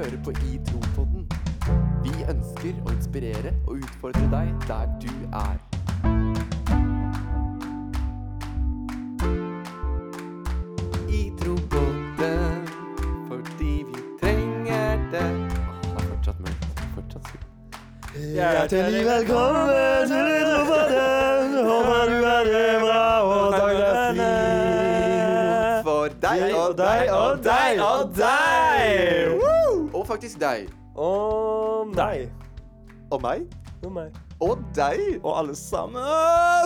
hører på I Tropodden. Vi ønsker å inspirere og utfordre deg der du er. I Tropodden, fordi vi trenger det. Åh, det er fortsatt mørkt. Fortsatt skummelt. Hjertelig velkommen til I Tropodden. Håper du har det bra og er fin. For deg Og deg og deg og deg. Og faktisk deg. Og meg. Og meg. Og meg. Og deg. Og alle sammen.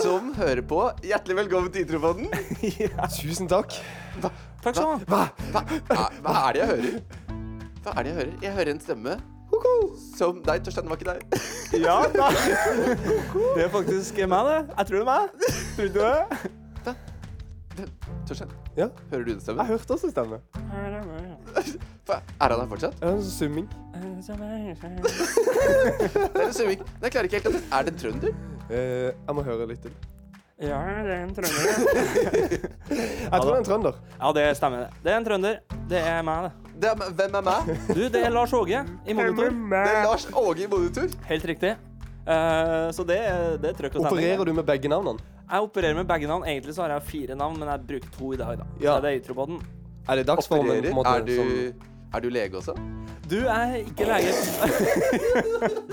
Som hører på. Hjertelig velkommen til Idrettsbaden. Tusen takk. Takk skal du ha. Hva, hva, hva er det jeg hører? Hva er det jeg hører? Jeg hører en stemme som deg, Torstein, det var ikke deg. Ja, da. Det er faktisk meg, det. Jeg tror det er meg. Tror du det? Torstein, Ja, hører du den jeg stemmen? hørte også stemme. Er han her fortsatt? Det en summing. Det er en summing. Men Jeg klarer ikke helt å Er det en trønder? Eh, jeg må høre litt til. Ja, det er en trønder. Jeg tror det er en trønder. Ja, det stemmer. det. Det er en trønder. Det er meg, det. Det er, hvem er meg? Du, det er Lars Åge i monitor. Det er Lars Åge i monitor. Helt riktig. Uh, så det, det er trøkk og stemning. Opererer du med begge navnene? Jeg opererer med begge navn. Egentlig så har jeg fire navn, men jeg bruker to i dag, da. Ja. Så det er Ytrobodden. Er det dagsformen? på en måte, Er du, som- er du lege også? Du er ikke lege.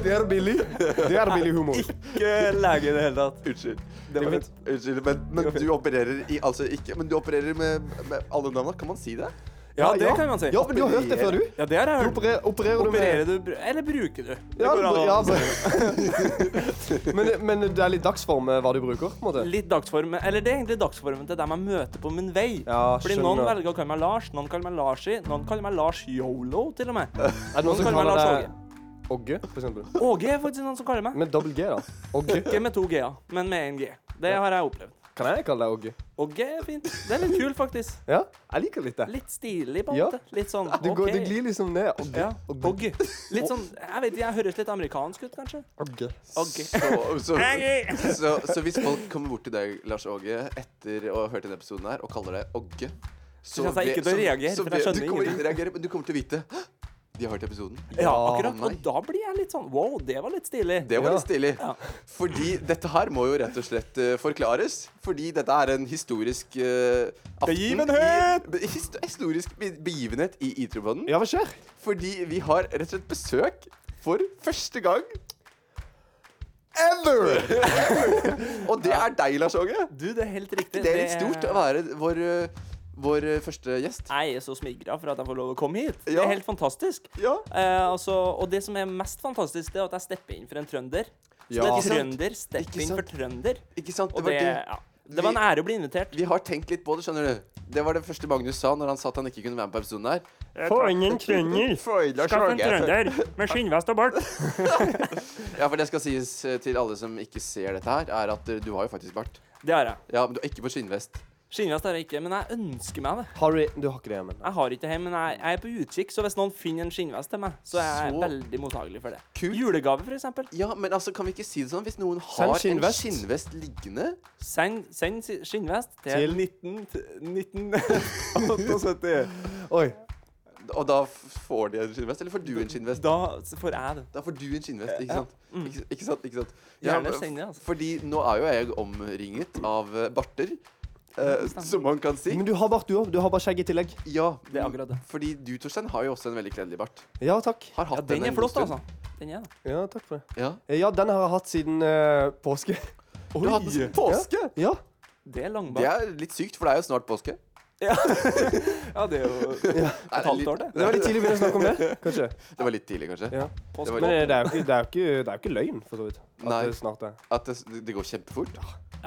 Det er billig. Det er billig humor. ikke lege i det hele tatt. Unnskyld. Det var fint. Unnskyld, men, men du opererer i Altså ikke Men du opererer med, med alle navnene. Kan man si det? Ja, det kan man si. Ja, men du har hørt det før, du. Ja, det har jeg hørt. opererer, opererer du med Opererer du, eller bruker du? Det Ja, går an å ja, si. men, men det er litt dagsform hva du bruker, på en måte? Litt dagsform, eller det er egentlig dagsformen til dem jeg møter på min vei. Ja, Fordi skjønner. noen velger å kalle meg Lars, noen kaller meg Larsi, noen kaller meg Lars Yolo, til og med. Er det noen Noen som kaller meg Lars Åge. Åge, for eksempel? Åge er faktisk noen som kaller meg. Med dobbel G, da. Åge. Ikke med to G-er, men med én G. Det har jeg opplevd. Kan jeg kalle deg Åge? Åge er fint. Det er litt kul, faktisk. Ja, jeg liker litt det. Litt stilig, på en Ja. måte. Litt sånn Du, går, du glir liksom ned. Åge. Ja. Åge. Åge. Litt sånn Jeg vet ikke, jeg høres litt amerikansk ut, kanskje. Åge. Åge. Så, så, så, så hvis folk kommer bort til deg, Lars Åge, etter å ha hørt denne episoden her, og kaller deg Ogge. Så kommer jeg ikke til å vet- reagere, for jeg skjønner Du kommer ikke til å reagere, men du kommer til å vite «Hå! De har hørt episoden. Ja, akkurat. Og da blir jeg litt sånn Wow, det var litt stilig. Det var litt stilig. Ja. Fordi dette her må jo rett og slett uh, forklares. Fordi dette er en historisk uh, Begivenhet! Be hist historisk be begivenhet i Itroboden. Ja, hva skjer? Fordi vi har rett og slett besøk for første gang ever! og det er deg, Lars Åge. Du, det er helt riktig. Det er litt stort å være vår, eh, vår eh, første gjest. Jeg er så smigra for at jeg får lov å komme hit. Det er helt fantastisk. Ja. Eh, altså, og det som er mest fantastisk, det er at jeg stepper inn for en trønder. Så Ja. det er trønder, stepper inn for trønder. Ikke sant? Det var det, det. ja, det var en ære å bli invitert. Vi har tenkt litt på det, skjønner du. Det var det første Magnus sa når han sa at han ikke kunne være med på episoden her. Få inn en trønder. Skaff en trønder med skinnvest og bart. Ja, for det skal sies eh, til alle som ikke ser dette her, er at eh, du har jo faktisk bart. Det har jeg. Ja, men du er ikke på skinnvest. Skinnvest har jeg ikke, men jeg ønsker meg det. Har du Du har ikke det hjemme? Jeg har ikke det hjemme, men jeg, jeg er på utkikk, så hvis noen finner en skinnvest til meg, så er jeg Så veldig mottagelig for det. kult. Julegave, eksempel. Ja, men altså, kan vi ikke si det sånn? Hvis noen har skinnvest. en skinnvest liggende Send, send skinnvest til, Til- 19... 1978. Oi. Og da får de en skinnvest, eller får du en skinnvest? Da får jeg det. Da får du en skinnvest, ikke Ja. sant? Ikke, ikke sant? ikke sant? Gjerne men send det, altså. Fordi nå er jo jeg omringet av barter, eh, som man kan si. Men du har bart, du òg. Du har bare skjegg i tillegg. Ja, Det er akkurat det. fordi du, Torstein, har jo også en veldig kledelig bart. Ja, takk. Har Ja, den, den er flott, altså. Den er det. Ja, takk for det. Ja. Eh, Ja, den har jeg hatt siden uh, påske. Du har hatt den siden påske! Ja. Det er Det er litt sykt, for det er jo snart påske. Ja. ja, det er jo Nei, et halvt år, det. Det var litt tidlig å begynne å snakke om det, kanskje. Det var litt tidlig, kanskje. Ja. Det var- Men det er jo ikke, det er jo ikke, det er jo ikke løgn, for så vidt. At Nei. det snart er. At det, det går kjempefort.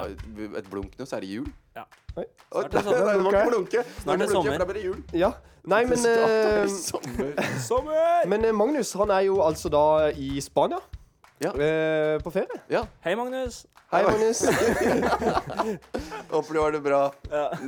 Et blunk nå, så er det jul. Ja. Oi. Snart er det nei, sommer. Ok. blunke. Snart er det sommer. Da blir det jul. Ja. Nei, men eh, sommer. Sommer! Men eh, Magnus, han er jo altså da i Spania. Ja. Eh, på ferie. Ja. Hei, Magnus. Hei, Magnus. Håper du har det bra.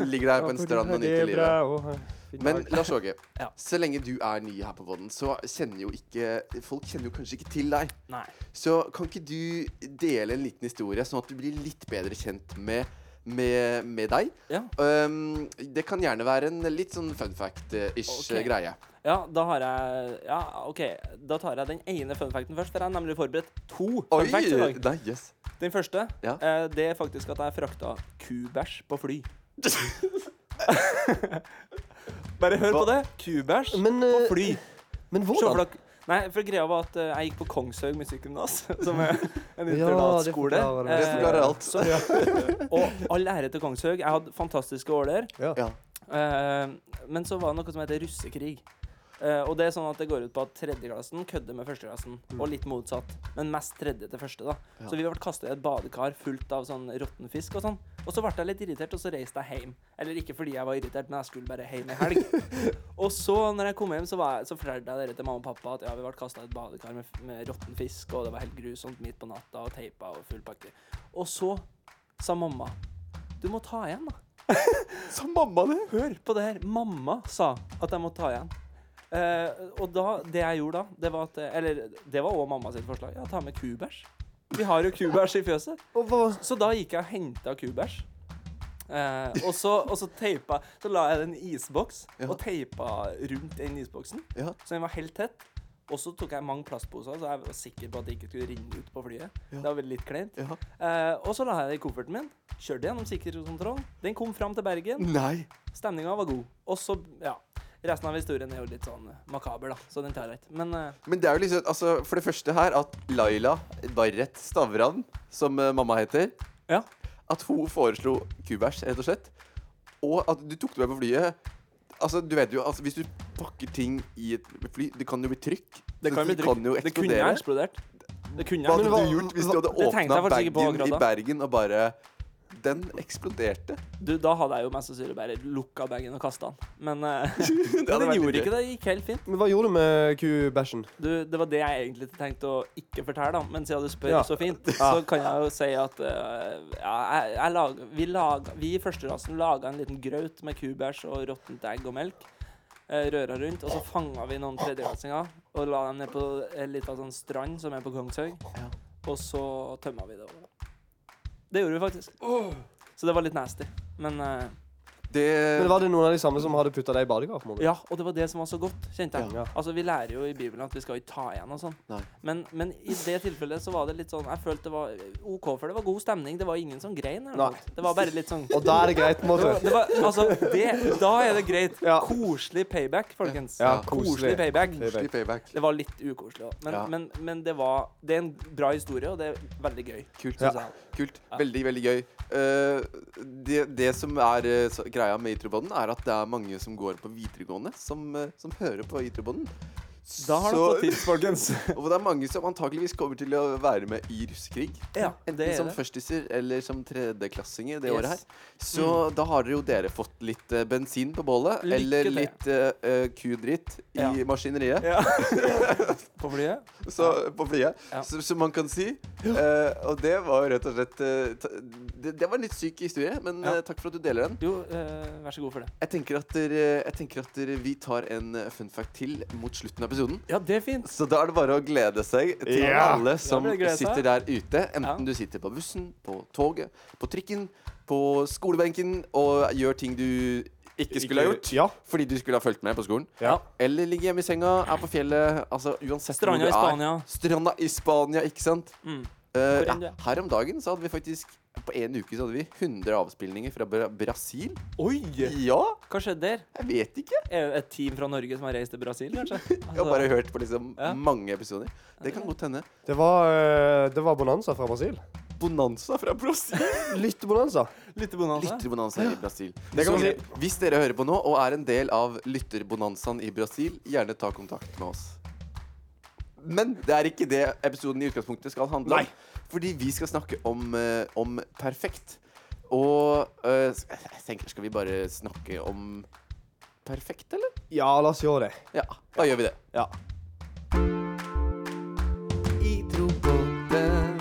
Ligger der på en strand og nyter livet. Men Lars Åge, Ja. så lenge du er ny her på Vodden, så kjenner jo ikke Folk kjenner jo kanskje ikke til deg. Nei. Så kan ikke du dele en liten historie, sånn at du blir litt bedre kjent med med, med deg. Ja. Um, det kan gjerne være en litt sånn fun fact-ish okay. greie. ja, da har jeg Ja, OK. Da tar jeg den ene fun facten først, for jeg har nemlig forberedt to Oi! fun facts i dag. Nei, yes. Den første Ja. eh, det er faktisk at jeg frakta kubæsj på fly. Bare hør på det. Kubæsj på eh, fly. Men hvordan? Nei, for greia var at eh, jeg gikk på Kongshaug musikkgymnas, som er en Ja, det internatskole. forklarer det. Det forklarer Eh, alt. Så, og all ære til Kongshaug. Jeg hadde fantastiske år der. Ja. Ja. Eh, men så var det noe som heter russekrig. Eh, og det er sånn at det går ut på at tredjeklassen kødder med førsteklassen. Og litt motsatt. Men mest tredje til første, da. Ja. Så vi ble kasta i et badekar fullt av sånn råtten fisk og sånn. Og så ble jeg litt irritert, og så reiste jeg hjem. Eller ikke fordi jeg var irritert, men jeg skulle bare hjem i helg. og så, når jeg kom hjem, så, jeg, så fortalte jeg dere til mamma og pappa at ja, vi ble kasta i et badekar med, med råtten fisk, og det var helt grusomt midt på natta, og teipa og full pakke. Og så sa mamma du må ta igjen, da. Sa mamma det? Hør på det her. Mamma sa at jeg må ta igjen. Eh, og da, det jeg gjorde da, det var at Eller det var òg mamma sitt forslag. Ja, ta med kubæsj. Vi har jo kubæsj i fjøset. Så da gikk jeg og henta kubæsj. Eh, og, så, og så teipa Så la jeg det i en isboks Ja. og teipa rundt den isboksen. Ja. Så den var helt tett. Og så tok jeg mange plastposer, så jeg var sikker på at det ikke skulle rinne ut på flyet. Ja. Det var litt kleint. Eh, og så la jeg det i kofferten min. Kjørte gjennom sikkerhetskontrollen. Den kom fram til Bergen. Nei. Stemninga var god. Og så, ja Resten av historien er jo litt sånn eh, makaber, da, så den tar jeg ikke. Men uh, Men det er jo liksom Altså, for det første her at Laila Barrett Stavran, som uh, mamma heter, Ja. at hun foreslo kubæsj, rett og slett. Og at du tok det med på flyet. Altså, du vet jo, altså, Hvis du pakker ting i et fly Det kan jo bli trykk. det kan, bli trykk. kan jo Det kunne eksplodert. Det kunne Hva hadde du gjort hvis du hadde åpna bagen i. Bergen og bare Den eksploderte. Du, Da hadde jeg jo mest sannsynlig bare lukka bagen og kasta den. Men uh, Det den gjorde ikke det. Det gikk helt fint. Men hva gjorde du med kubæsjen? Du, Det var det jeg egentlig tenkte å ikke fortelle, da. Men siden du spør Ja. så fint, så kan jeg jo si at uh, ja, jeg, jeg lag, vi, lag, vi i førsterasen laga en liten grøt med kubæsj og råttent egg og melk. eh, Røra rundt, og så fanga vi noen tredjeklassinger og la dem ned på en liten sånn strand som er på Kongshaug. Ja. Og så tømma vi det over. Det gjorde vi faktisk. Så det var litt nasty. Men eh, Det Men Var det noen av de samme som hadde putta deg i badekar? ja, og det var det som var så godt, kjente jeg. Ja. Altså, Vi lærer jo i Bibelen at vi skal ikke ta igjen og sånn. Men, men i det tilfellet så var det litt sånn Jeg følte det var OK, for det var god stemning. Det var ingen som grein. Eller noe. Det var bare litt sånn Og da er det greit, på en måte. det var, altså, det, da er det greit. Ja. Koselig payback, folkens. Ja, koselig koselig. payback. Koselig payback. Det var litt ukoselig òg. Men, Ja. men, men det var Det er en bra historie, og det er veldig gøy. Kult. Ja. Kult. Veldig, veldig gøy. Eh, det, det som er så, greia med Itrobånden, er at det er mange som går på videregående, som, eh, som hører på Itrobånden. Da har du fått tips, folkens. Og det er mange som antakeligvis kommer til å være med i russekrig. Ja, Enten som det. førstiser eller som tredjeklassinger det Yes. Mm. året her. Så da har jo dere fått litt uh, bensin på bålet, Lykke eller det. litt uh, kudritt i Ja. maskineriet. Ja. På flyet? Så, på flyet, så- som man kan si. Uh, og det var rett og slett det, det var en litt syk historie, men takk for at du deler den. Jo, vær så god for det. Jeg tenker at, der, jeg tenker at der, vi tar en fun fact til mot slutten av episoden. Ja, det er fint. Så da er det bare å glede seg til Ja. alle som blir det glede sitter der ute. Enten Ja. du sitter på bussen, på toget, på trikken, på skolebenken og gjør ting du ikke skulle ha gjort Ja. fordi du skulle ha fulgt med på skolen. ja. Eller ligger hjemme i senga, er på fjellet. Altså uansett hvor du i er. Stranda i Spania, ikke sant? Mm. Eh, ja, enn du er. her om dagen så hadde vi faktisk På en uke så hadde vi 100 avspillinger fra Bra Brasil. Oi! Ja, Hva skjedde der? jeg vet ikke. Er det et team fra Norge som har reist til Brasil, kanskje? Jeg har bare hørt på liksom Ja. mange episoder. Det kan godt hende. Det var, eh, det var Bonanza fra Brasil. Bonanza fra Brasil. Lyttebonanza. Lyttebonanza? Lytterbonanza i Brasil. Det kan man Så si. Hvis dere hører på nå og er en del av lytterbonanzaen i Brasil, gjerne ta kontakt med oss. Men det er ikke det episoden i utgangspunktet skal handle Nei. om. Fordi vi skal snakke om, eh, om perfekt. Og eh, jeg tenker, skal vi bare snakke om perfekt, eller? Ja, la oss gjøre det. Ja, da gjør vi det. Ja. I trobåten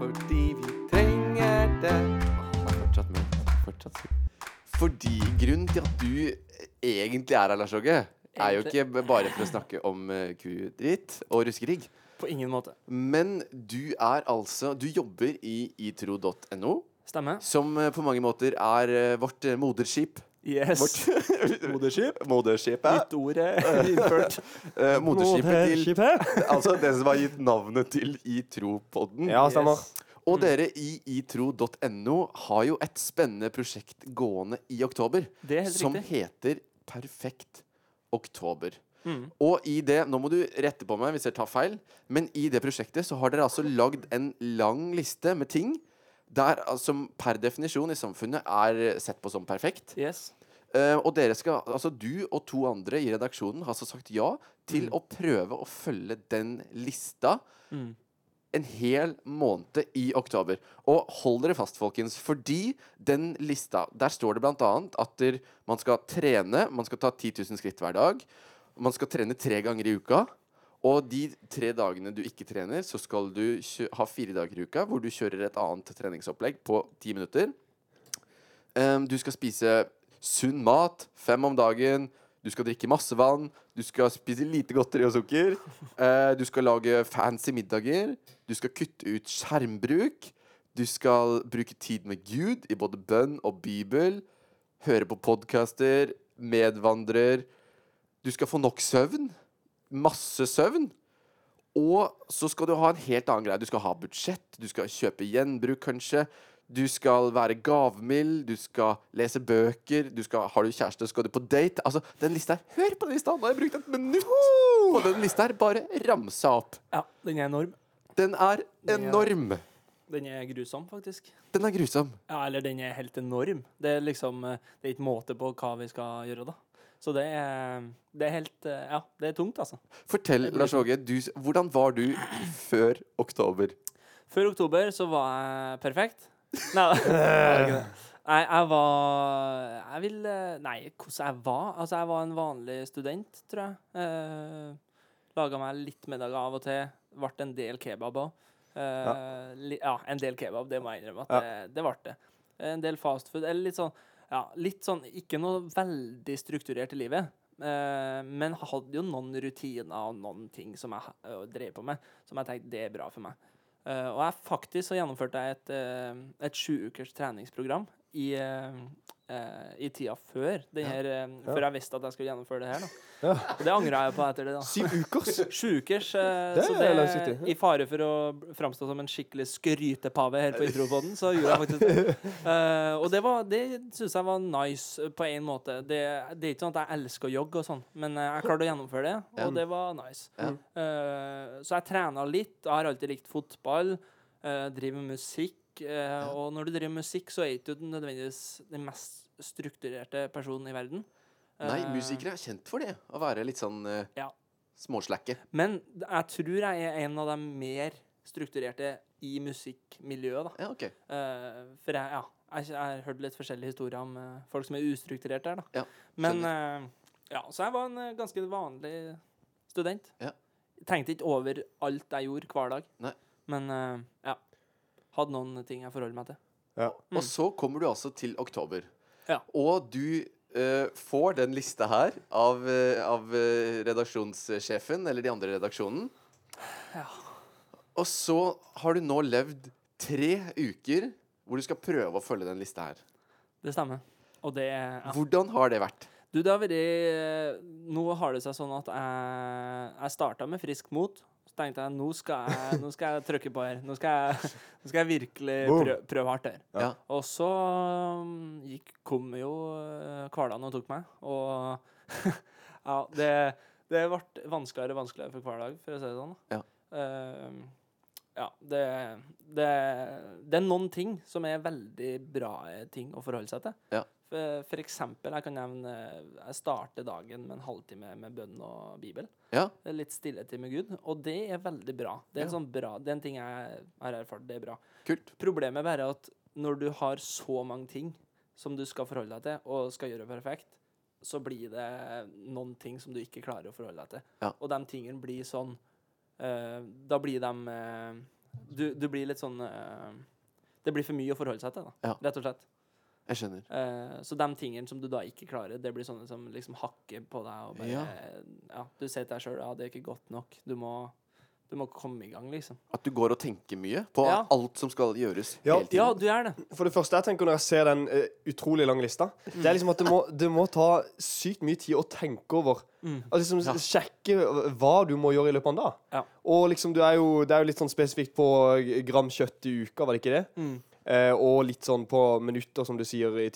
fordi vi trenger det. Åh, fortsatt med. Fortsatt. Fordi grunnen til at du egentlig er her, Lars Åge, er jo ikke bare for å snakke om kudritt og ruskekrig. På ingen måte. Men du er altså Du jobber i itro.no. Stemmer. som eh, på mange måter er eh, vårt eh, moderskip. Yes. Vårt moderskip? Moderskipet. Nytt ord er innført. Eh, moderskipet til Moderskipet. Altså det som har gitt navnet til ITRO-podden. Ja, stemmer. Yes. Og dere i itro.no har jo et spennende prosjekt gående i oktober. Det er helt som riktig. heter Perfekt oktober. Mm. Og i det, nå må du rette på meg hvis jeg tar feil, men i det prosjektet så har dere altså lagd en lang liste med ting der, som per definisjon i samfunnet er sett på som perfekt. Yes. Uh, og dere skal, altså du og to andre i redaksjonen har altså sagt ja til å prøve å følge den lista Mm. en hel måned i oktober. Og hold dere fast, folkens, fordi den lista Der står det annet at der, man skal trene, man skal ta 10 000 skritt hver dag. Man skal trene tre ganger i uka. Og de tre dagene du ikke trener, så skal du ha fire dager i uka hvor du kjører et annet treningsopplegg på ti minutter. Um, du skal spise sunn mat fem om dagen. Du skal drikke masse vann. Du skal spise lite godteri og sukker. Uh, du skal lage fancy middager. Du skal kutte ut skjermbruk. Du skal bruke tid med Gud i både bønn og bibel. Høre på podcaster. Medvandrer. Du skal få nok søvn. Masse søvn. Og så skal du ha en helt annen greie. Du skal ha budsjett, du skal kjøpe gjenbruk, kanskje. Du skal være gavmild, du skal lese bøker, du skal, har du kjæreste, skal du på date. Altså, den lista her, Hør på den lista! Nå har jeg brukt et minutt på den lista her. Bare ramsa opp. Ja, den er enorm. Den er enorm. Den er grusom, faktisk. Den er grusom. Ja, eller den er helt enorm. Det er liksom eh, Det er ikke måte på hva vi skal gjøre, da. Så det er, det er helt eh, Ja, det er tungt, altså. Fortell, Lars Åge, hvordan var du før oktober? Før oktober så var jeg perfekt. Nei. Nei, jeg var Jeg vil eh, Nei, hvordan jeg var? Altså, jeg var en vanlig student, tror jeg. Eh, Laga meg litt middag av og til. Ble en del kebab òg. Eh, li, ja, en del kebab, det må jeg innrømme. at det, det ble det. En del fastfood. Eller litt sånn Ja, litt sånn Ikke noe veldig strukturert i livet. Uh, men hadde jo noen rutiner og noen ting som jeg uh, drev på med, som jeg tenkte det er bra for meg. Uh, og jeg faktisk så gjennomførte jeg et, et sju ukers treningsprogram i, eh, eh, i tida før, den her, eh, før jeg visste at jeg skulle gjennomføre det her. Da. Ja. Og det angra jeg på etter det. da Syv ukers. Sju ukers, eh, Det så er det langsiktig. I fare for å framstå som en skikkelig skrytepave her på Intropoden, så gjorde jeg faktisk det. Uh, og det, var- det syns jeg var nice på en måte. Det, det er ikke sånn at jeg elsker å jogge og sånn, men jeg klarte å gjennomføre det, og det var nice. Eh, så jeg trena litt. Jeg har alltid likt fotball. Uh, driver med musikk. Eh, Og når du driver musikk, så er ikke du nødvendigvis den mest strukturerte personen i verden. Nei, Eh, musikere er kjent for det. Å være litt sånn uh, Ja. småslakke. Men jeg tror jeg er en av de mer strukturerte i musikkmiljøet, da. Ja, OK. Uh, for jeg, ja, jeg, jeg har hørt litt forskjellige historier om uh, folk som er ustrukturert der, da. Ja, Men ja, så jeg var en ganske vanlig student. Ja. Tenkte ikke over alt jeg gjorde hver dag. Nei. Men ja. Hadde noen ting jeg forholdt meg til. Ja. Mm. Og så kommer du altså til oktober. Ja. Og du uh, får den lista her av, uh, av eh, redaksjonssjefen, eller de andre i redaksjonen. Ja. Og så har du nå levd tre uker hvor du skal prøve å følge den lista her. Det stemmer. Og det ja. Hvordan har det vært? Du, det har vært Nå har det seg sånn at jeg, jeg starta med friskt mot. Tenkte jeg nå skal jeg, nå skal jeg trykke på her. Nå skal jeg, nå skal jeg virkelig prøve, hardt her. Ja. Og så um, gikk, kom jo hvalene hverdagen og tok meg. Og ja, det, det ble vanskeligere og vanskeligere for hver dag, for å si det sånn. Ja. Uh, ja, det, det, det er noen ting som er veldig bra eh, ting å forholde seg til. Ja. For, eksempel, jeg kan nevne Jeg starter dagen med en halvtime med bønn og bibel. Ja. Litt stillhetid med Gud, og det er veldig bra. Det er, Ja. sånn bra. det er en ting jeg har erfart. Det er bra. Kult. Problemet er bare at når du har så mange ting som du skal forholde deg til, og skal gjøre perfekt, så blir det noen ting som du ikke klarer å forholde deg til. Ja. Og de tingene blir sånn uh, Da blir de uh, du, du blir litt sånn uh, Det blir for mye å forholde seg til, da, Ja. rett og slett. Jeg skjønner. Uh, så de tingene som du da ikke klarer, det blir sånne som liksom hakker på deg. Og bare, Ja. ja. du sier til deg sjøl ja, det er ikke godt nok. Du må, Du må komme i gang, liksom. At du går og tenker mye på Ja. alt som skal gjøres Ja. hele tiden. Ja, du er det. For det første jeg tenker når jeg ser den eh, utrolig lange lista, det er liksom at det må, det må ta sykt mye tid å tenke over. Mm. Altså liksom Ja. sjekke hva du må gjøre i løpet av en dag. Ja. Og liksom du er jo, det er jo litt sånn spesifikt på gram kjøtt i uka, var det ikke det? Eh, og litt sånn på minutter, som du sier i,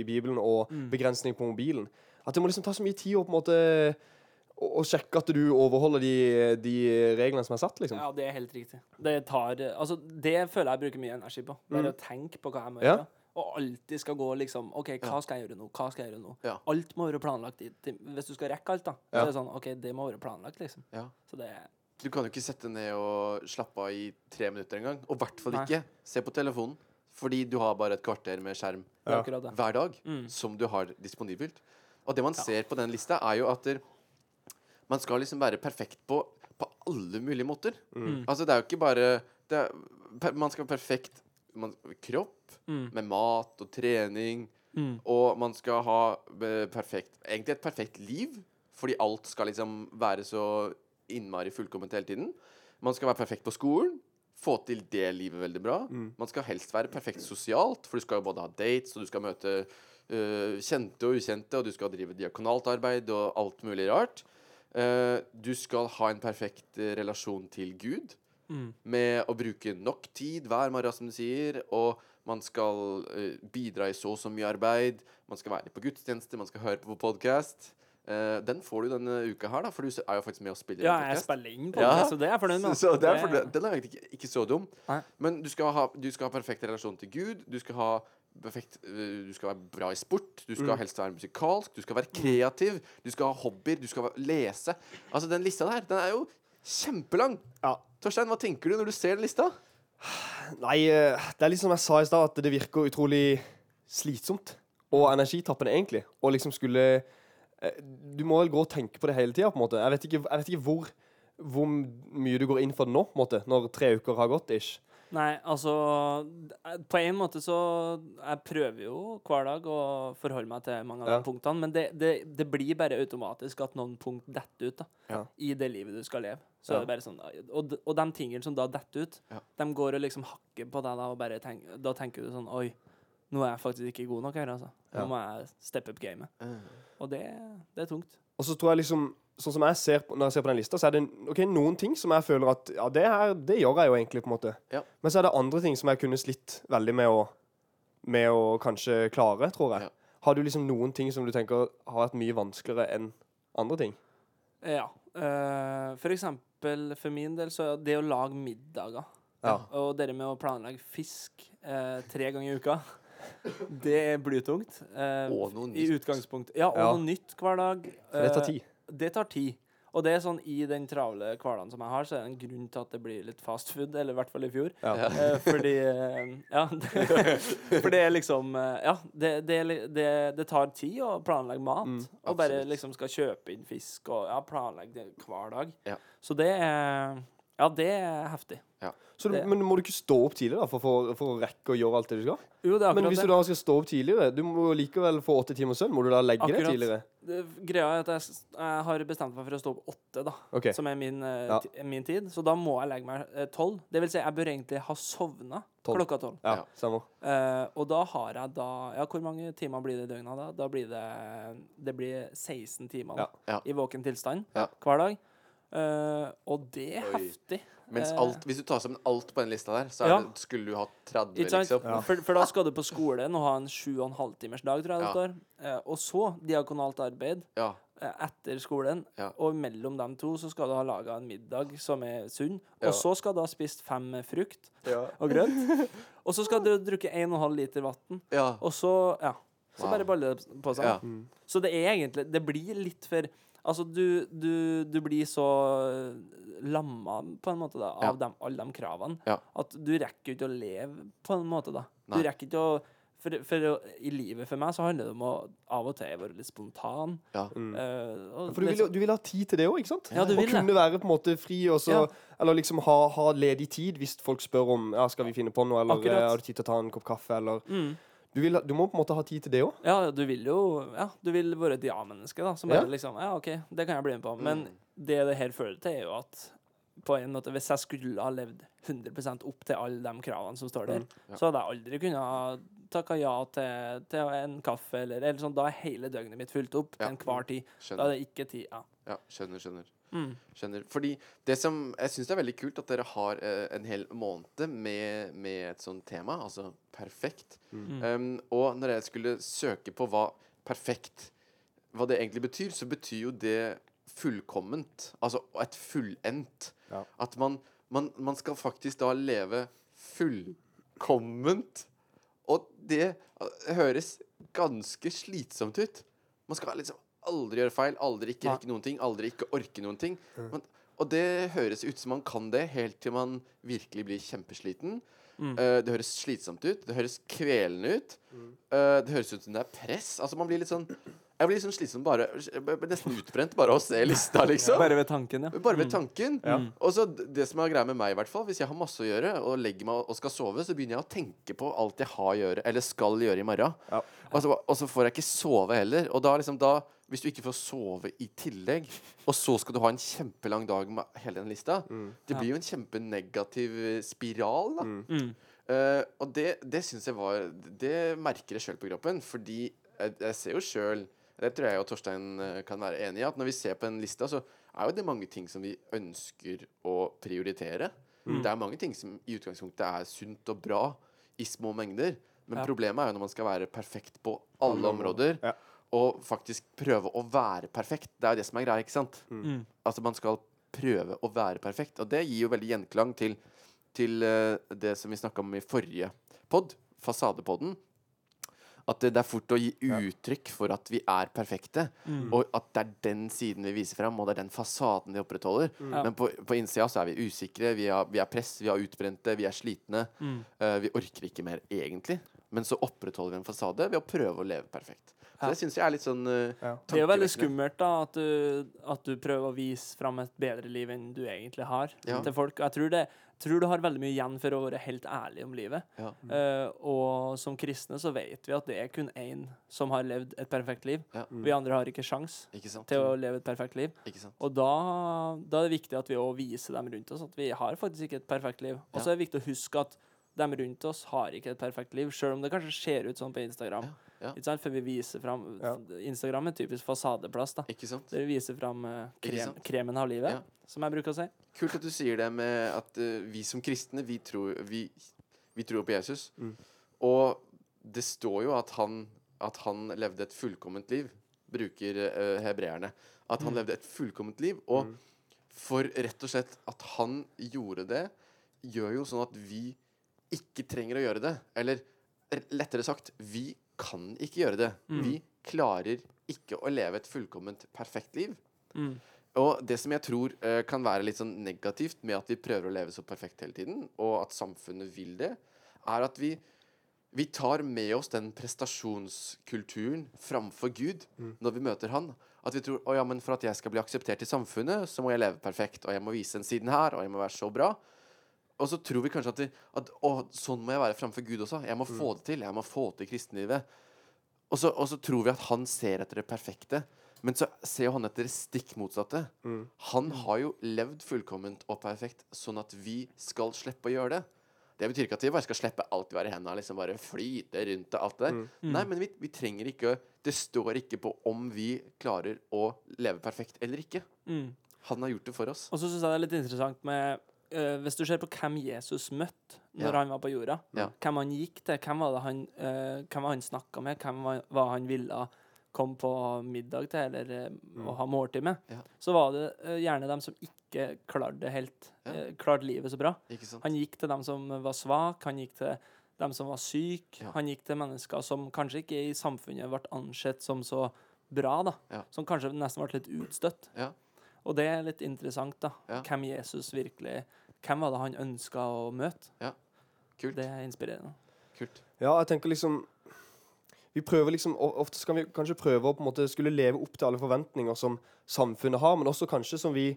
i Bibelen, og Mm. begrensning på mobilen. At det må liksom ta så mye tid å på en måte å, å sjekke at du overholder de, de reglene som er satt, liksom. Ja, det er helt riktig. Det tar Altså, det føler jeg bruker mye energi på. Bare Mm. å tenke på hva jeg må Ja. gjøre. Og alltid skal gå liksom OK, hva skal jeg gjøre nå? Hva skal jeg gjøre nå? Ja. Alt må være planlagt. I, til, hvis du skal rekke alt, da. Så er det sånn OK, det må være planlagt, liksom. Ja. Så det er Du kan jo ikke sette ned og slappe av i tre minutter engang. Og i hvert fall ikke se på telefonen. Fordi du har bare et kvarter med skjerm er Ja. hver dag Mm. som du har disponibelt. Og det man ser på den lista, er jo at der, man skal liksom være perfekt på, på alle mulige måter. Mm. Altså, det er jo ikke bare det er, per, Man skal være perfekt man, kropp, Mm. med mat og trening. Mm. Og man skal ha perfekt Egentlig et perfekt liv, fordi alt skal liksom være så innmari fullkomment hele tiden. Man skal være perfekt på skolen. Få til det livet veldig bra. Mm. Man skal helst være perfekt sosialt, for du skal jo både ha dates, og du skal møte uh, kjente og ukjente, og du skal drive diakonalt arbeid og alt mulig rart. Uh, du skal ha en perfekt uh, relasjon til Gud Mm. med å bruke nok tid hver morgen, som du sier, og man skal bidra i så og så mye arbeid. Man skal være på gudstjeneste, man skal høre på podkast. Den får du denne uka her, da, for du er jo faktisk med og spiller Ja, jeg spiller inn på Ja. det, så det er jeg fornøyd med. Så, så det er fornøyd. den- er egentlig ikke, ikke så dum. Nei. Men du skal, ha, du skal ha perfekt relasjon til Gud. Du skal ha perfekt eh, Du skal være bra i sport. Du skal Mm. helst være musikalsk. Du skal være kreativ. Du skal ha hobbyer. Du skal lese. Altså, den lista der, den er jo kjempelang. Ja. Torstein, hva tenker du når du ser den lista? Nei, eh, det er litt som jeg sa i stad, at det virker utrolig slitsomt og energitappende, egentlig. Og liksom skulle Du må vel gå og tenke på det hele tida, på en måte. Jeg vet ikke, jeg vet ikke hvor, hvor mye du går inn for det nå, på en måte, når tre uker har gått, ish. Nei, altså På en måte så Jeg prøver jo hver dag å forholde meg til mange av Ja. de punktene, men det, det, det blir bare automatisk at noen punkt detter ut da Ja. i det livet du skal leve. Så Ja. er det bare sånn Og, og de tingene som da detter ut, de går og liksom hakker på deg da, og bare tenk, da tenker du sånn Oi, nå er jeg faktisk ikke god nok her, altså. Nå Ja. må jeg steppe up gamet. Og det, det er tungt. Og så tror jeg liksom Sånn som jeg ser på, når jeg ser på den lista, så er det ok, noen ting som jeg føler at Ja, det her, det gjør jeg jo egentlig, på en måte. Ja. Men så er det andre ting som jeg kunne slitt veldig med å Med å kanskje klare, tror jeg. Ja. Har du liksom noen ting som du tenker har vært mye vanskeligere enn andre ting? Ja. Uh, for eksempel for min del så er det å lage middager Ja. Og det med å planlegge fisk eh, tre ganger i uka, det er blytungt. Eh, Og noe I utgangspunkt utgangspunktet. Ja, og Ja. noe nytt hver dag. For det tar Eh, tid. det tar tid. Og det er sånn i den travle hverdagen som jeg har, så er det en grunn til at det blir litt fast food, eller i hvert fall i fjor. Ja. Eh, fordi eh, Ja. For det er liksom eh, Ja, det, det, er li- det, det tar tid å planlegge mat. Mm, og bare absolutt. liksom skal kjøpe inn fisk og ja, planlegge det hver dag. Ja. Så det er Ja, det er heftig. Så du, det- men må du ikke stå opp tidlig da, for, for, for å rekke å gjøre alt det du skal? Jo, det er Men hvis du da skal stå opp tidligere, du må likevel få åtte timer søvn. Må du da legge deg tidligere? det. Greia er at jeg, jeg har bestemt meg for å stå opp åtte, da. okay. Som er min, eh, Ja. min tid. Så da må jeg legge meg eh, tolv. Det vil si, jeg bør egentlig ha sovna klokka tolv. Ja, Ja. stemmer. Eh, og da har jeg da Ja, hvor mange timer blir det i døgnet da? Da blir det Det blir 16 timer da, Ja. Ja. i våken tilstand Ja. hver dag. Eh, og det er Oi. heftig. Mens Eh, alt, hvis du tar sammen alt på den lista der, så er Ja. det, skulle du ha 30, liksom. Ja. For, for da skal du på skolen og ha en sju og en halv timers dag, tror jeg det står. Eh, og så diakonalt arbeid Ja. etter skolen. Ja. Og mellom dem to så skal du ha laga en middag som er sunn. Ja. Og så skal du ha spist fem frukt Ja. og grønt. og så skal du drukke 1,5 liter vann. ja. Og så Ja. Så Wow. bare baller det på seg. Ja. Mm. Så det er egentlig Det blir litt for Altså, du, du, du blir så lamma på en måte da av Ja. dem, alle de kravene Ja. at du rekker ikke å leve på en måte, da. Nei. Du rekker ikke å for, for å- I livet for meg så handler det om å av og til være litt spontan. ja. Mm. eh, og For du vil, liksom- du vil ha tid til det òg, ikke sant? Ja, du vil det. Å kunne være på en måte fri, og så Ja. Eller liksom ha, ha ledig tid hvis folk spør om Ja, skal vi finne på noe, eller Akkurat. eh, har du tid til å ta en kopp kaffe, eller mm. Du, vil, du må på en måte ha tid til det òg. Ja, du vil jo Ja, du vil være et ja-menneske, da. Som Ja. bare liksom Ja, OK, det kan jeg bli med på. Men Mm. det det her fører til, er jo at på en måte Hvis jeg skulle ha levd 100% opp til alle de kravene som står der, Ja. så hadde jeg aldri kunnet takka ja til, til en kaffe eller, eller sånn. Da er hele døgnet mitt fulgt opp Ja. til enhver tid. Da er det ikke tid. Ja. Ja, skjønner, skjønner. Mm. Skjønner. Fordi det som Jeg syns det er veldig kult at dere har eh, en hel måned med, med et sånt tema, altså perfekt. Mm. Um, og når jeg skulle søke på hva perfekt Hva det egentlig betyr, så betyr jo det fullkomment. Altså et fullendt. Ja. At man, man, man skal faktisk da leve fullkomment. Og det eh, høres ganske slitsomt ut. Man skal liksom aldri gjøre feil, aldri ikke rekke noen ting, aldri ikke orke noen ting. Men, og det høres ut som man kan det, helt til man virkelig blir kjempesliten. Mm. Uh, det høres slitsomt ut. Det høres kvelende ut. Eh, det høres ut som det er press. Altså Man blir litt sånn Jeg blir sånn slitsom bare Nesten utbrent bare av å se lista, liksom. Bare ved tanken, ja. Bare ved tanken. Mm. Og så det som er greia med meg, i hvert fall hvis jeg har masse å gjøre og legger meg og skal sove, så begynner jeg å tenke på alt jeg har å gjøre, eller skal gjøre i morgen. Ja. Og, så, og så får jeg ikke sove heller. Og da liksom da Hvis du ikke får sove i tillegg, og så skal du ha en kjempelang dag med hele den lista, det blir jo en kjempenegativ spiral, da. Mm. Uh, og det, det syns jeg var Det merker jeg sjøl på kroppen, fordi jeg, jeg ser jo sjøl Det tror jeg og Torstein eh, kan være enig i, at når vi ser på en lista, så er jo det mange ting som vi ønsker å prioritere. Mm. Det er mange ting som i utgangspunktet er sunt og bra i små mengder. Men Ja. problemet er jo når man skal være perfekt på alle områder, Ja. og faktisk prøve å være perfekt. Det er jo det som er greia, ikke sant? Mm. Altså man skal prøve å være perfekt. Og det gir jo veldig gjenklang til, til eh, det som vi snakka om i forrige pod, fasadepodden. At det, det er fort å gi uttrykk for at vi er perfekte. Mm. Og at det er den siden vi viser fram, og det er den fasaden vi opprettholder. Mm. Men på, på innsida så er vi usikre, vi har, vi er press, vi har utbrente, vi er slitne. Mm. Uh, vi orker ikke mer, egentlig. Men så opprettholder vi en fasade ved å prøve å leve perfekt. Så det syns jeg er litt sånn uh, Det er jo veldig skummelt da at du, at du prøver å vise fram et bedre liv enn du egentlig har Ja. til folk. Og jeg tror, det, tror du har veldig mye igjen for å være helt ærlig om livet. Ja. Uh, og som kristne så vet vi at det er kun én som har levd et perfekt liv. Ja. Vi andre har ikke sjans Ikke sant? til å leve et perfekt liv. Ikke sant? Og da, da er det viktig at vi òg viser dem rundt oss at vi har faktisk ikke et perfekt liv. Og så er det viktig å huske at dem rundt oss har ikke et perfekt liv, sjøl om det kanskje ser ut sånn på Instagram. Ja, ja. Ikke sant? For vi viser fram Ja. Instagram er typisk fasadeplass. da Ikke sant? Der vi viser fram eh, krem, kremen av livet, Ja. som jeg bruker å si. Kult at du sier det med at uh, vi som kristne, vi tror, vi, vi tror på Jesus. Mm. Og det står jo at han, at han levde et fullkomment liv, bruker uh, hebreerne. At han Mm. levde et fullkomment liv. Og for rett og slett at han gjorde det, gjør jo sånn at vi ikke trenger å gjøre det. Eller lettere sagt, vi kan ikke gjøre det. Mm. Vi klarer ikke å leve et fullkomment perfekt liv. Mm. Og det som jeg tror uh, kan være litt sånn negativt med at vi prøver å leve så perfekt hele tiden, og at samfunnet vil det, er at vi, vi tar med oss den prestasjonskulturen framfor Gud når vi møter Han. At vi tror å ja, men for at jeg skal bli akseptert i samfunnet, så må jeg leve perfekt, og jeg må vise den siden her, og jeg må være så bra. Og så tror vi kanskje at, vi, at å, sånn må jeg være framfor Gud også. Jeg må få det til. Jeg må få til kristenlivet. Og så, og så tror vi at han ser etter det perfekte. Men så ser jo han etter det stikk motsatte. Han har jo levd fullkomment og perfekt, sånn at vi skal slippe å gjøre det. Det betyr ikke at vi bare skal slippe alt vi har i hendene, liksom bare flyte rundt og alt det der. Nei, men vi, vi trenger ikke Det står ikke på om vi klarer å leve perfekt eller ikke. Mm. Han har gjort det for oss. Og så syns jeg det er litt interessant med eh, Hvis du ser på hvem Jesus møtte når Ja. han var på jorda, Ja. hvem han gikk til, hvem var det han, uh, hvem var han snakka med, hvem var, var han ville komme på middag til eller å ha måltid med, Ja. så var det uh, gjerne dem som ikke klarte det helt klarte livet så bra. Han gikk til dem som var svake, han gikk til dem som var syke, han gikk til mennesker som kanskje ikke i samfunnet ble ansett som så bra, da. Som kanskje nesten ble litt utstøtt. Ja. Og det er litt interessant, da. Ja. Hvem Jesus virkelig Hvem var det han ønska å møte? Kult. Det er inspirerende. Kult. Ja, jeg tenker liksom Vi prøver liksom Ofte skal vi kanskje prøve å på en måte skulle leve opp til alle forventninger som samfunnet har, men også kanskje som vi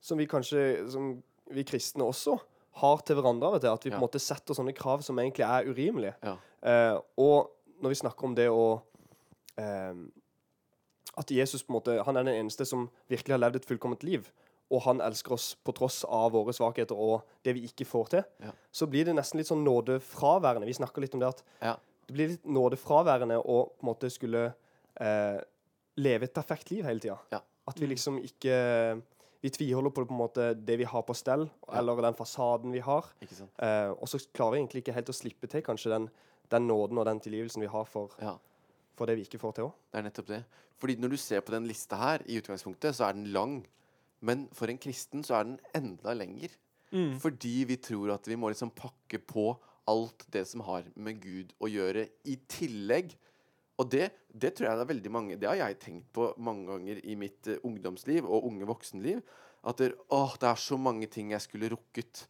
Som vi kanskje Som vi kristne også har til hverandre Vet du. At vi på en måte setter sånne krav som egentlig er urimelige. Ja. Eh, og når vi snakker om det å eh, At Jesus på en måte Han er den eneste som virkelig har levd et fullkomment liv. og han elsker oss på tross av våre svakheter og det vi ikke får til, Ja. så blir det nesten litt sånn nådefraværende. Vi snakker litt om det at Ja. det blir litt nådefraværende å på en måte skulle eh, leve et perfekt liv hele tida. Ja. At vi liksom ikke Vi tviholder på det, på en måte, det vi har på stell, eller den fasaden vi har. Eh, og så klarer vi egentlig ikke helt å slippe til kanskje den, den nåden og den tilgivelsen vi har for, Ja. For det vi ikke får til òg. Det er nettopp det. Fordi når du ser på den lista her, i utgangspunktet, så er den lang. Men for en kristen så er den enda lenger. Mm. Fordi vi tror at vi må liksom pakke på alt det som har med Gud å gjøre, i tillegg. Og det, det tror jeg det er veldig mange Det har jeg tenkt på mange ganger i mitt uh, ungdomsliv og unge voksenliv. At det, åh, det er så mange ting jeg skulle rukket.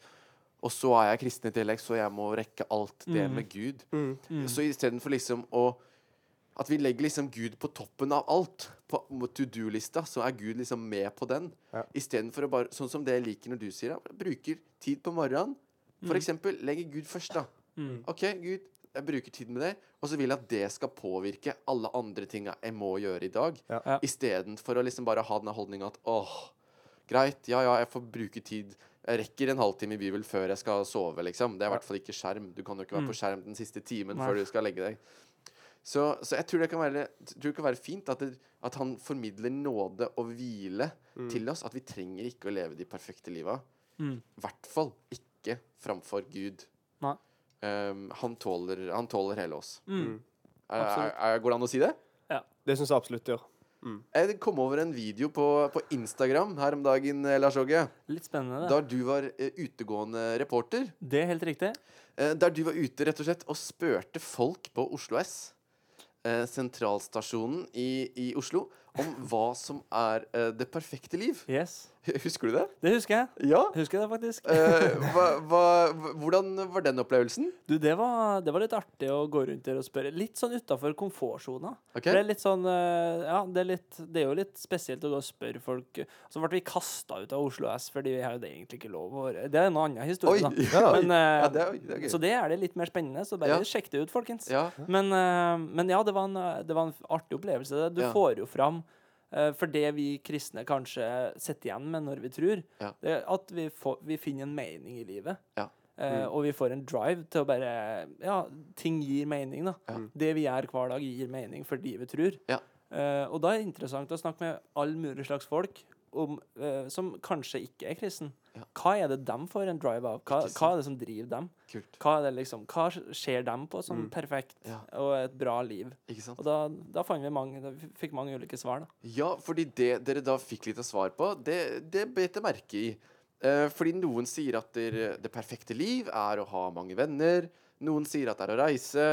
Og så er jeg kristen i tillegg, så jeg må rekke alt det Mm. med Gud. Mm. Mm. Så istedenfor liksom å At vi legger liksom Gud på toppen av alt. På to do-lista, så er Gud liksom med på den. Ja. Istedenfor å bare Sånn som det jeg liker når du sier det. Bruker tid på morgenen. For Mm. eksempel, legger Gud først, da. Mm. OK, Gud, jeg bruker tid med det. Og så vil jeg at det skal påvirke alle andre tinga jeg må gjøre i dag. Ja. Ja. Istedenfor å liksom bare ha den holdninga at åh, greit, ja ja, jeg får bruke tid. Jeg rekker en halvtime i Bibel før jeg skal sove, liksom. Det er i hvert fall ikke skjerm. Du kan jo ikke være Mm. på skjerm den siste timen Nei. før du skal legge deg. Så, så jeg tror det kan være, tror det kan være fint at, det, at han formidler nåde og hvile Mm. til oss. At vi trenger ikke å leve de perfekte liva. Mm. I hvert fall ikke framfor Gud. Nei. Um, han, tåler, han tåler hele oss. Mm. Er, er, Absolutt. er, går det an å si det? Ja. Det syns jeg absolutt gjør. Jeg kom over en video på, på Instagram her om dagen, eh, Lars Åge. Litt spennende. Da du var uh, utegående reporter. Det er helt riktig. Uh, der du var ute rett og slett og spurte folk på Oslo S, sentralstasjonen i, i Oslo, om hva som er eh, det perfekte liv. Yes. Husker du det? Det husker jeg. Ja. Husker jeg det faktisk. Eh, hva, hva, hvordan var den opplevelsen? Du, det var, det var litt artig å gå rundt der og spørre. Litt sånn utafor komfortsona. Okay. Det er litt sånn eh, Ja, det er, litt, det er jo litt spesielt å gå og spørre folk Så ble vi kasta ut av Oslo S fordi vi hadde egentlig ikke lov å Det er en annen historie, Oi! da. Ja, Men, eh, ja det, er, det er. Så det er det litt mer spennende. Så bare Ja. sjekk det ut, folkens. Ja. Men, eh, men ja, det var, en, det var en artig opplevelse. Du får jo fram for det vi kristne kanskje sitter igjen med når vi tror, Ja. det er at vi, får, vi finner en mening i livet. Ja. Eh, Og vi får en drive til å bare Ja, ting gir mening, da. Ja. Det vi gjør hver dag, gir mening fordi vi tror. Ja. Eh, og da er det interessant å snakke med all mulig slags folk om, uh, som kanskje ikke er kristen. Ja. Hva er det dem får en drive av? Hva, hva er det som driver dem? Kult. Hva, er det liksom, hva ser dem på som Mm. perfekt Ja. og et bra liv? Og da, da vi mange, da vi mange ulike svar. da. Ja, fordi det dere da fikk litt av svar på, det, det bet jeg merke i. Eh, fordi noen sier at der, det perfekte liv er å ha mange venner. Noen sier at det er å reise.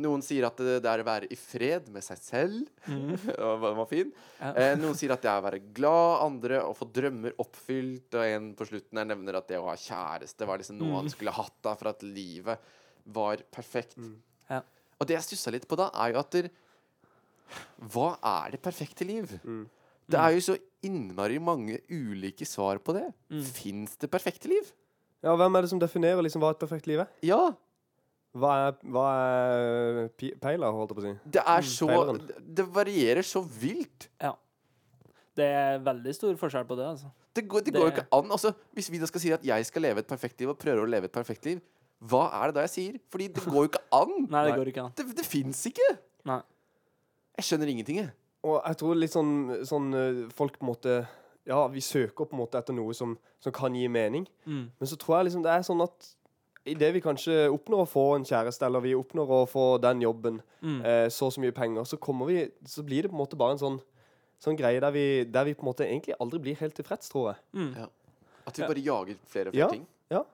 Noen sier at det, det er å være i fred med seg selv. Mm. Den var fin. Ja. Eh, noen sier at det er å være glad, andre å få drømmer oppfylt. Og en på slutten her nevner at det å ha kjæreste var liksom noe han skulle hatt da for at livet var perfekt. Ja. Og det jeg stussa litt på da, er jo at der, Hva er det perfekte liv? Mm. Det er jo så innmari mange ulike svar på det. Mm. Fins det perfekte liv? Ja, hvem er det som definerer liksom hva et perfekt liv er? Ja. Hva er, hva er peila, holdt jeg på å si? Det er Mm, så peileren. det- varierer så vilt. Det er veldig stor forskjell på det. altså. Det går, det går jo ikke an. Altså, hvis vi da skal si at jeg skal leve et perfekt liv, og prøver å leve et perfekt liv, hva er det da jeg sier? Fordi det går jo ikke an. Nei, det går ikke an. Det, det fins ikke. Nei. Jeg skjønner ingenting, jeg. Og jeg tror litt sånn, sånn eh, folk på en måte Ja, vi søker på en måte etter noe som, som kan gi mening. Mm. Men så tror jeg liksom det er sånn at idet vi kanskje oppnår å få en kjæreste, eller vi oppnår å få den jobben, Mm. eh, så og så mye penger, så vi Så blir det på en måte bare en sånn Sånn greie der vi, der vi på en måte egentlig aldri blir helt tilfreds, tror jeg. Mm. At vi Ja. bare jager flere og flere Ja. ting. Ja.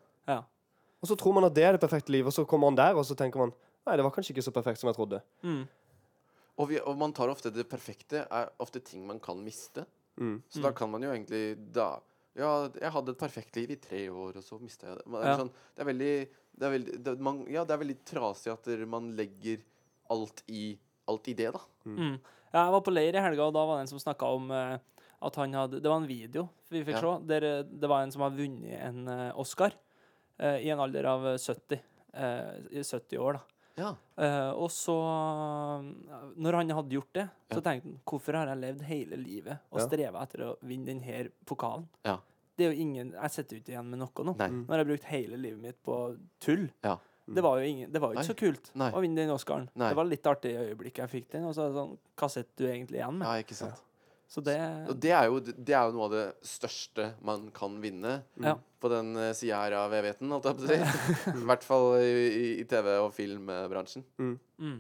Og så tror man at det er det perfekte livet, og så kommer man der, og så tenker man Nei, det var kanskje ikke så perfekt som jeg trodde. Mm. Og, vi, og man tar ofte det perfekte er ofte ting man kan miste. Mm. Så da kan man jo egentlig da Ja, jeg hadde et perfekt liv i tre år, og så mista jeg det. Man, Ja. sånn, det er veldig det er veldig, det, man, Ja, det er veldig trasig at man legger alt i, alt i det, da. Mm. Ja, jeg var på leir i helga, og da var det en som snakka om eh, at han hadde Det var en video vi fikk Ja. se, der eh, det var en som har vunnet en eh, Oscar eh, i en alder av eh, 70. eh, 70 år, da. Ja. Eh, og så, når han hadde gjort det, så tenkte han hvorfor har jeg levd hele livet og streva etter å vinne denne pokalen? Ja. Det er jo ingen, Jeg sitter jo ikke igjen med noe nå. Nei. Når jeg har brukt hele livet mitt på tull. Ja. Det var jo, ingen, det var jo Nei. ikke så kult Nei. å vinne den Oscaren. Det var litt artig i øyeblikket jeg fikk den. Og så er det sånn, hva sitter du egentlig igjen med? ja, ikke sant. Så det Og det er, jo, det er jo noe av det største man kan vinne Ja. på den uh, sida her av evigheten, holdt jeg på å si. I hvert fall i, i, i TV- og filmbransjen. mm.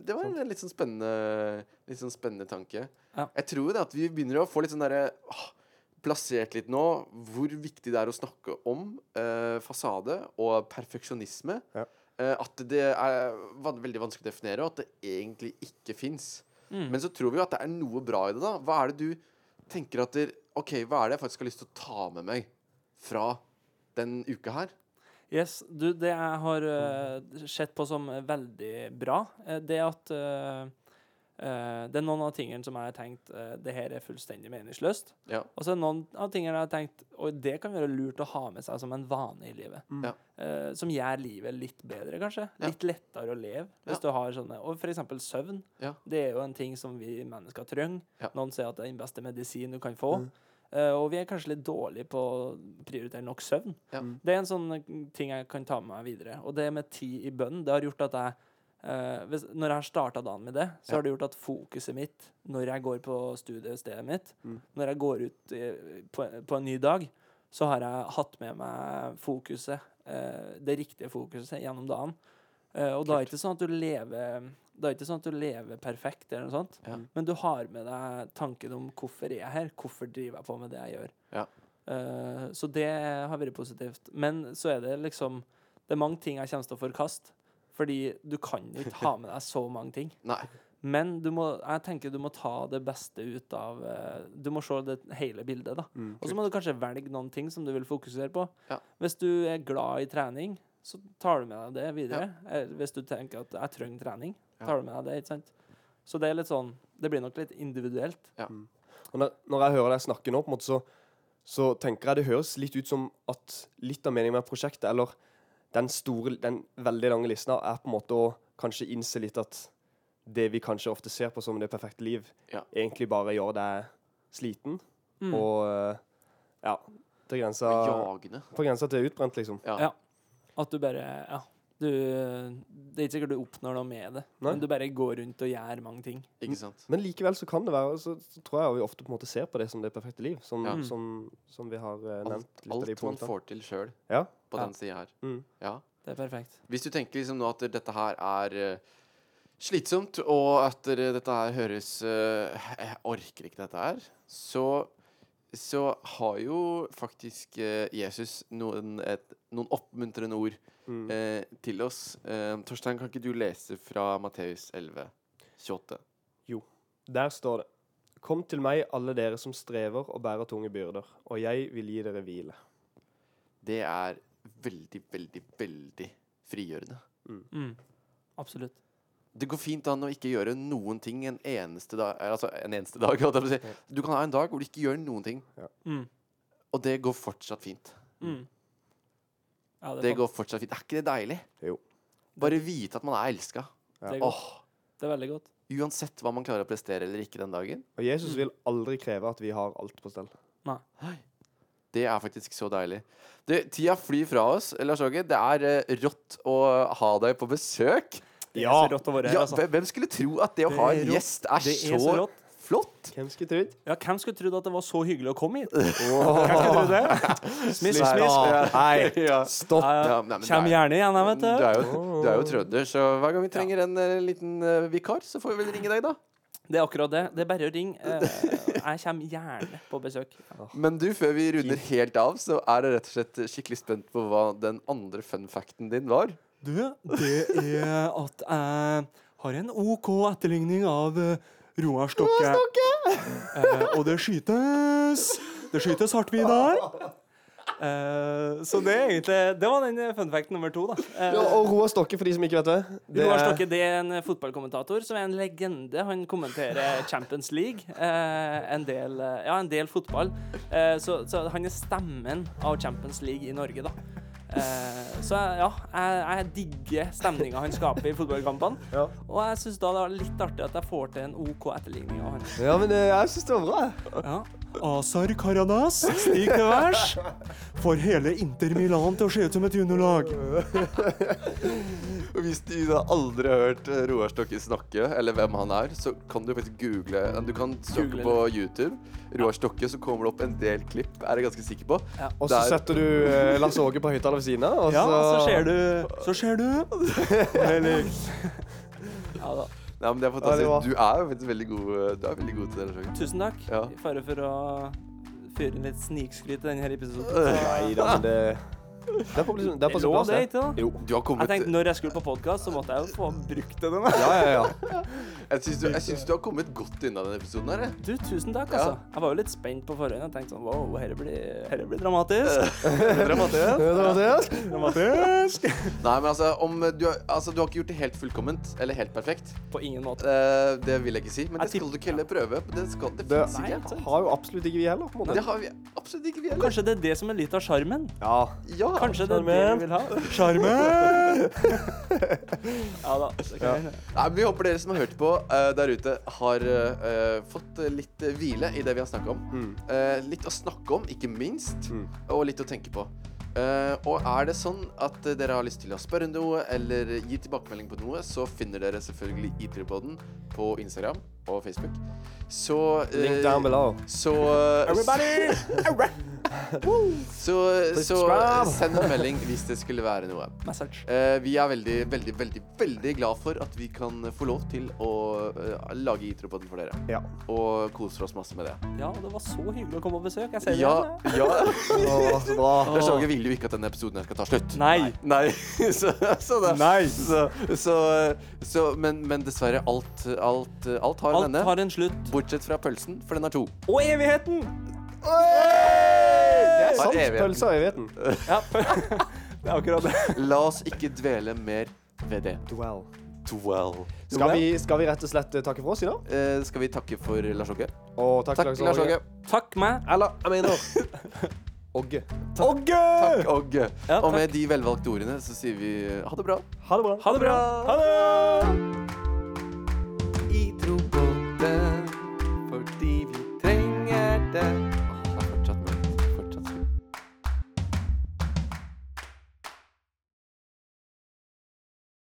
Det var en litt sånn spennende, litt sånn spennende tanke. Ja. Jeg tror jo det at vi begynner å få litt sånn derre Plassert litt nå hvor viktig det er å snakke om eh, fasade og perfeksjonisme. Ja. Eh, at det er veldig vanskelig å definere, og at det egentlig ikke fins. Mm. Men så tror vi jo at det er noe bra i det, da. Hva er det du tenker at der, OK, hva er det jeg faktisk har lyst til å ta med meg fra den uka her? Yes, du, det jeg har uh, sett på som veldig bra, eh, det at eh, eh, det er noen av tingene som jeg har tenkt uh, det her er fullstendig meningsløst. Ja. Og så er det noen av tingene jeg har tenkt og det kan være lurt å ha med seg som en vane i livet. Mm. Ja. Eh, som gjør livet litt bedre, kanskje. Ja. Litt lettere å leve. Hvis du har sånne Og for eksempel søvn. Ja. Det er jo en ting som vi mennesker trenger. Noen sier at det er den beste medisin du kan få. Mm. Uh, og vi er kanskje litt dårlige på å prioritere nok søvn. Ja. Det er en sånn ting jeg kan ta med meg videre. Og det med tid i bønn, det har gjort at jeg eh, hvis, Når jeg har starta dagen med det, så Ja. har det gjort at fokuset mitt når jeg går på studiestedet mitt, Mm. når jeg går ut i, på, på en ny dag, så har jeg hatt med meg fokuset, uh, det riktige fokuset, gjennom dagen. Og da er det ikke sånn at du lever det er ikke sånn at du lever perfekt, eller noe sånt. Ja. men du har med deg tanken om hvorfor er jeg her, hvorfor driver jeg på med det jeg gjør. Ja. Så det har vært positivt. Men så er det liksom Det er mange ting jeg kommer til å forkaste. Fordi du kan ikke ha med deg så mange ting. Nei. Men du må, jeg tenker du må ta det beste ut av eh, Du må se det hele bildet, da. Mm. Og så må du kanskje velge noen ting som du vil fokusere på. Ja. Hvis du er glad i trening, så tar du med deg det videre. Ja. hvis du tenker at jeg trenger trening, tar du med deg det. ikke sant? Så det er litt sånn Det blir nok litt individuelt. Og når, når jeg hører deg snakke nå, på en måte, så, så tenker jeg det høres litt ut som at litt av meningen med prosjektet, eller den store, den veldig lange lista, er på en måte å kanskje innse litt at det vi kanskje ofte ser på som det perfekte liv, Ja. egentlig bare gjør deg sliten Mm. og eh, ja, til grensa, Jagende. på grensa til utbrent, liksom. Ja. Ja. At du bare Ja. Du, det er ikke sikkert du oppnår noe med det, Nei. men du bare går rundt og gjør mange ting. Ikke sant? Men likevel så kan det være, så, så tror jeg vi ofte på en måte ser på det som det perfekte liv, som, Ja. som, som vi har eh, nevnt Alt, litt av de alt man får til sjøl Ja. På Ja. den sida her. Mm. Ja. Det er perfekt. Hvis du tenker liksom nå at dette her er uh, slitsomt, og at dette her høres uh, Jeg orker ikke dette her. Så, så har jo faktisk uh, Jesus noen, et, noen oppmuntrende ord Mm. eh, til oss. Eh, Torstein, kan ikke du lese fra Matteus 11, 28? Jo. Der står det Kom til meg, alle dere som strever og bærer tunge byrder, og jeg vil gi dere hvile. Det er veldig, veldig, veldig frigjørende. Mm. Absolutt. Det går fint an å ikke gjøre noen ting en eneste dag. Altså en eneste dag, jeg si. Du kan ha en dag hvor du ikke gjør noen ting, Mm. og det går fortsatt fint. Mm. Ja, Det det går fortsatt fint. Er ikke det deilig? Jo. Bare vite at man er elska. det er Det er veldig godt. uansett hva man klarer å prestere eller ikke den dagen. Og Jesus vil aldri kreve at vi har alt på stell. Det er faktisk så deilig. Du, tida flyr fra oss, Lars Åge. Det er uh, rått å ha deg på besøk. Det er så rått å være her, Ja, altså. hvem, hvem skulle tro at det å Det ha en rått. gjest er, Det er så, så rått. flott? Hvem skulle trodd? Ja, hvem skulle trodd at det var så hyggelig å komme hit? Hvem skulle trodd det? Smiss, smiss. ja. Nei, Ja. stopp! Ja, ja. Ja, nei, Kjem er- gjerne igjen, jeg, vet Du du. er jo, du er jo trønder, så hver gang vi trenger en eh, liten uh, vikar, så får vi vel ringe deg, da. Det er akkurat det. Det er bare å ringe. Eh, jeg kommer gjerne på besøk. Men du, før vi runder helt av, så er jeg rett og slett skikkelig spent på hva den andre fun facten din var. Du, det er at jeg har en OK etterligning av uh, Roar Stokke. Eh, og det skytes. Det skytes hardt, Vidar. Eh, så det egentlig Det var den fun fact nummer to, da. Eh, Ja, og Roar Stokke, for de som ikke vet det. det Roar Stokke det er en fotballkommentator som er en legende. Han kommenterer Champions League. Eh, en, del, eh, ja, en del fotball. Eh, så, så han er stemmen av Champions League i Norge, da. Eh, så ja, jeg, jeg digger stemninga han skaper i fotballkampene. Ja. Og jeg syns da det er litt artig at jeg får til en OK etterligning av han. ja, men eh, jeg syns det var bra. Ja. Azar Karanas stig til værs. Får hele Inter Milan til å se ut som et juniorlag. Hvis du da aldri har hørt eh, Roar Stokke snakke, eller hvem han er, så kan du faktisk google Du kan søke Google på YouTube. Roar Stokke, så kommer det opp en del klipp, er jeg ganske sikker på. Og så Der- setter du eh, Lars Åge på høyttaler ved siden av, og ja, så så ser du Så ser du. Ja da. Nei, men det er Ja, det fantastisk. Du er jo faktisk veldig god, eh, du er veldig god til det. Tusen takk. Ja. I fare for å fyre inn litt snikskryt i denne episoden. Nei da, men det Det er på, det er på sin plass, det, ikke da? Jo. Du har kommet Jeg tenkte når jeg skulle på podkast, så måtte jeg jo få brukt den. Ja, ja, ja. Jeg syns du, jeg syns du har kommet godt unna denne episoden her. Du, tusen takk, Ja. altså. Jeg var jo litt spent på forhånd. Jeg tenkte sånn wow, dette blir, dette blir dramatisk. Dramatisk. dramatisk. Dramatisk. Nei, men altså, om du, har- altså, du har ikke gjort det helt fullkomment, eller helt perfekt. På ingen måte. Uh, det vil jeg ikke si, men Jeg det skal du ikke heller prøve. Det skal det Det ikke. har jo absolutt ikke vi heller, på en måte. Det har vi absolutt ikke, vi heller. Kanskje det er det som er litt av sjarmen? Ja. Ja. Kanskje det er det vi vil ha? Sjarmen. Ja da. det kan jeg. Nei, men Vi håper dere som har hørt på eh, der ute, har eh, fått litt hvile i det vi har snakka om. Mm. Eh, litt å snakke om, ikke minst, Mm. og litt å tenke på. Eh, og er det sånn at dere har lyst til å spørre noe eller gi tilbakemelding på noe, så finner dere selvfølgelig IT-podden på Instagram og Facebook. Så eh, Link down below. Så eh, Everybody! Så, så send en melding hvis det skulle være noe. Message. Eh, vi er veldig, veldig, veldig veldig glad for at vi kan få lov til å uh, lage Itropoden for dere. Ja. Og koser oss masse med det. Ja, det var så hyggelig å komme på besøk. Jeg ser det Ja, igjen. ja. Å, så bra. Lars vil jo ikke at denne episoden her skal ta slutt. Nei. Nei. Så, så. Nei. Så, så, så men, men dessverre, alt, alt, alt har en ende. har en slutt. Bortsett fra pølsen, for den har to. Og evigheten! Sant. Pølse av evigheten. Ja, det er akkurat det. La oss ikke dvele mer ved det. Dwell. Dwell. Skal vi, skal vi rett og slett eh, takke for oss i dag? Eh, skal vi takke for Lars Åge? Og takk, takk Lars Åge. Takk meg. Eller, jeg mener Ogge. Takk, Ogge! Takk, Ogge. Ja, takk. Og med de velvalgte ordene så sier vi ha det bra. Ha det bra. Ha det bra. Ha det! I fordi vi trenger det.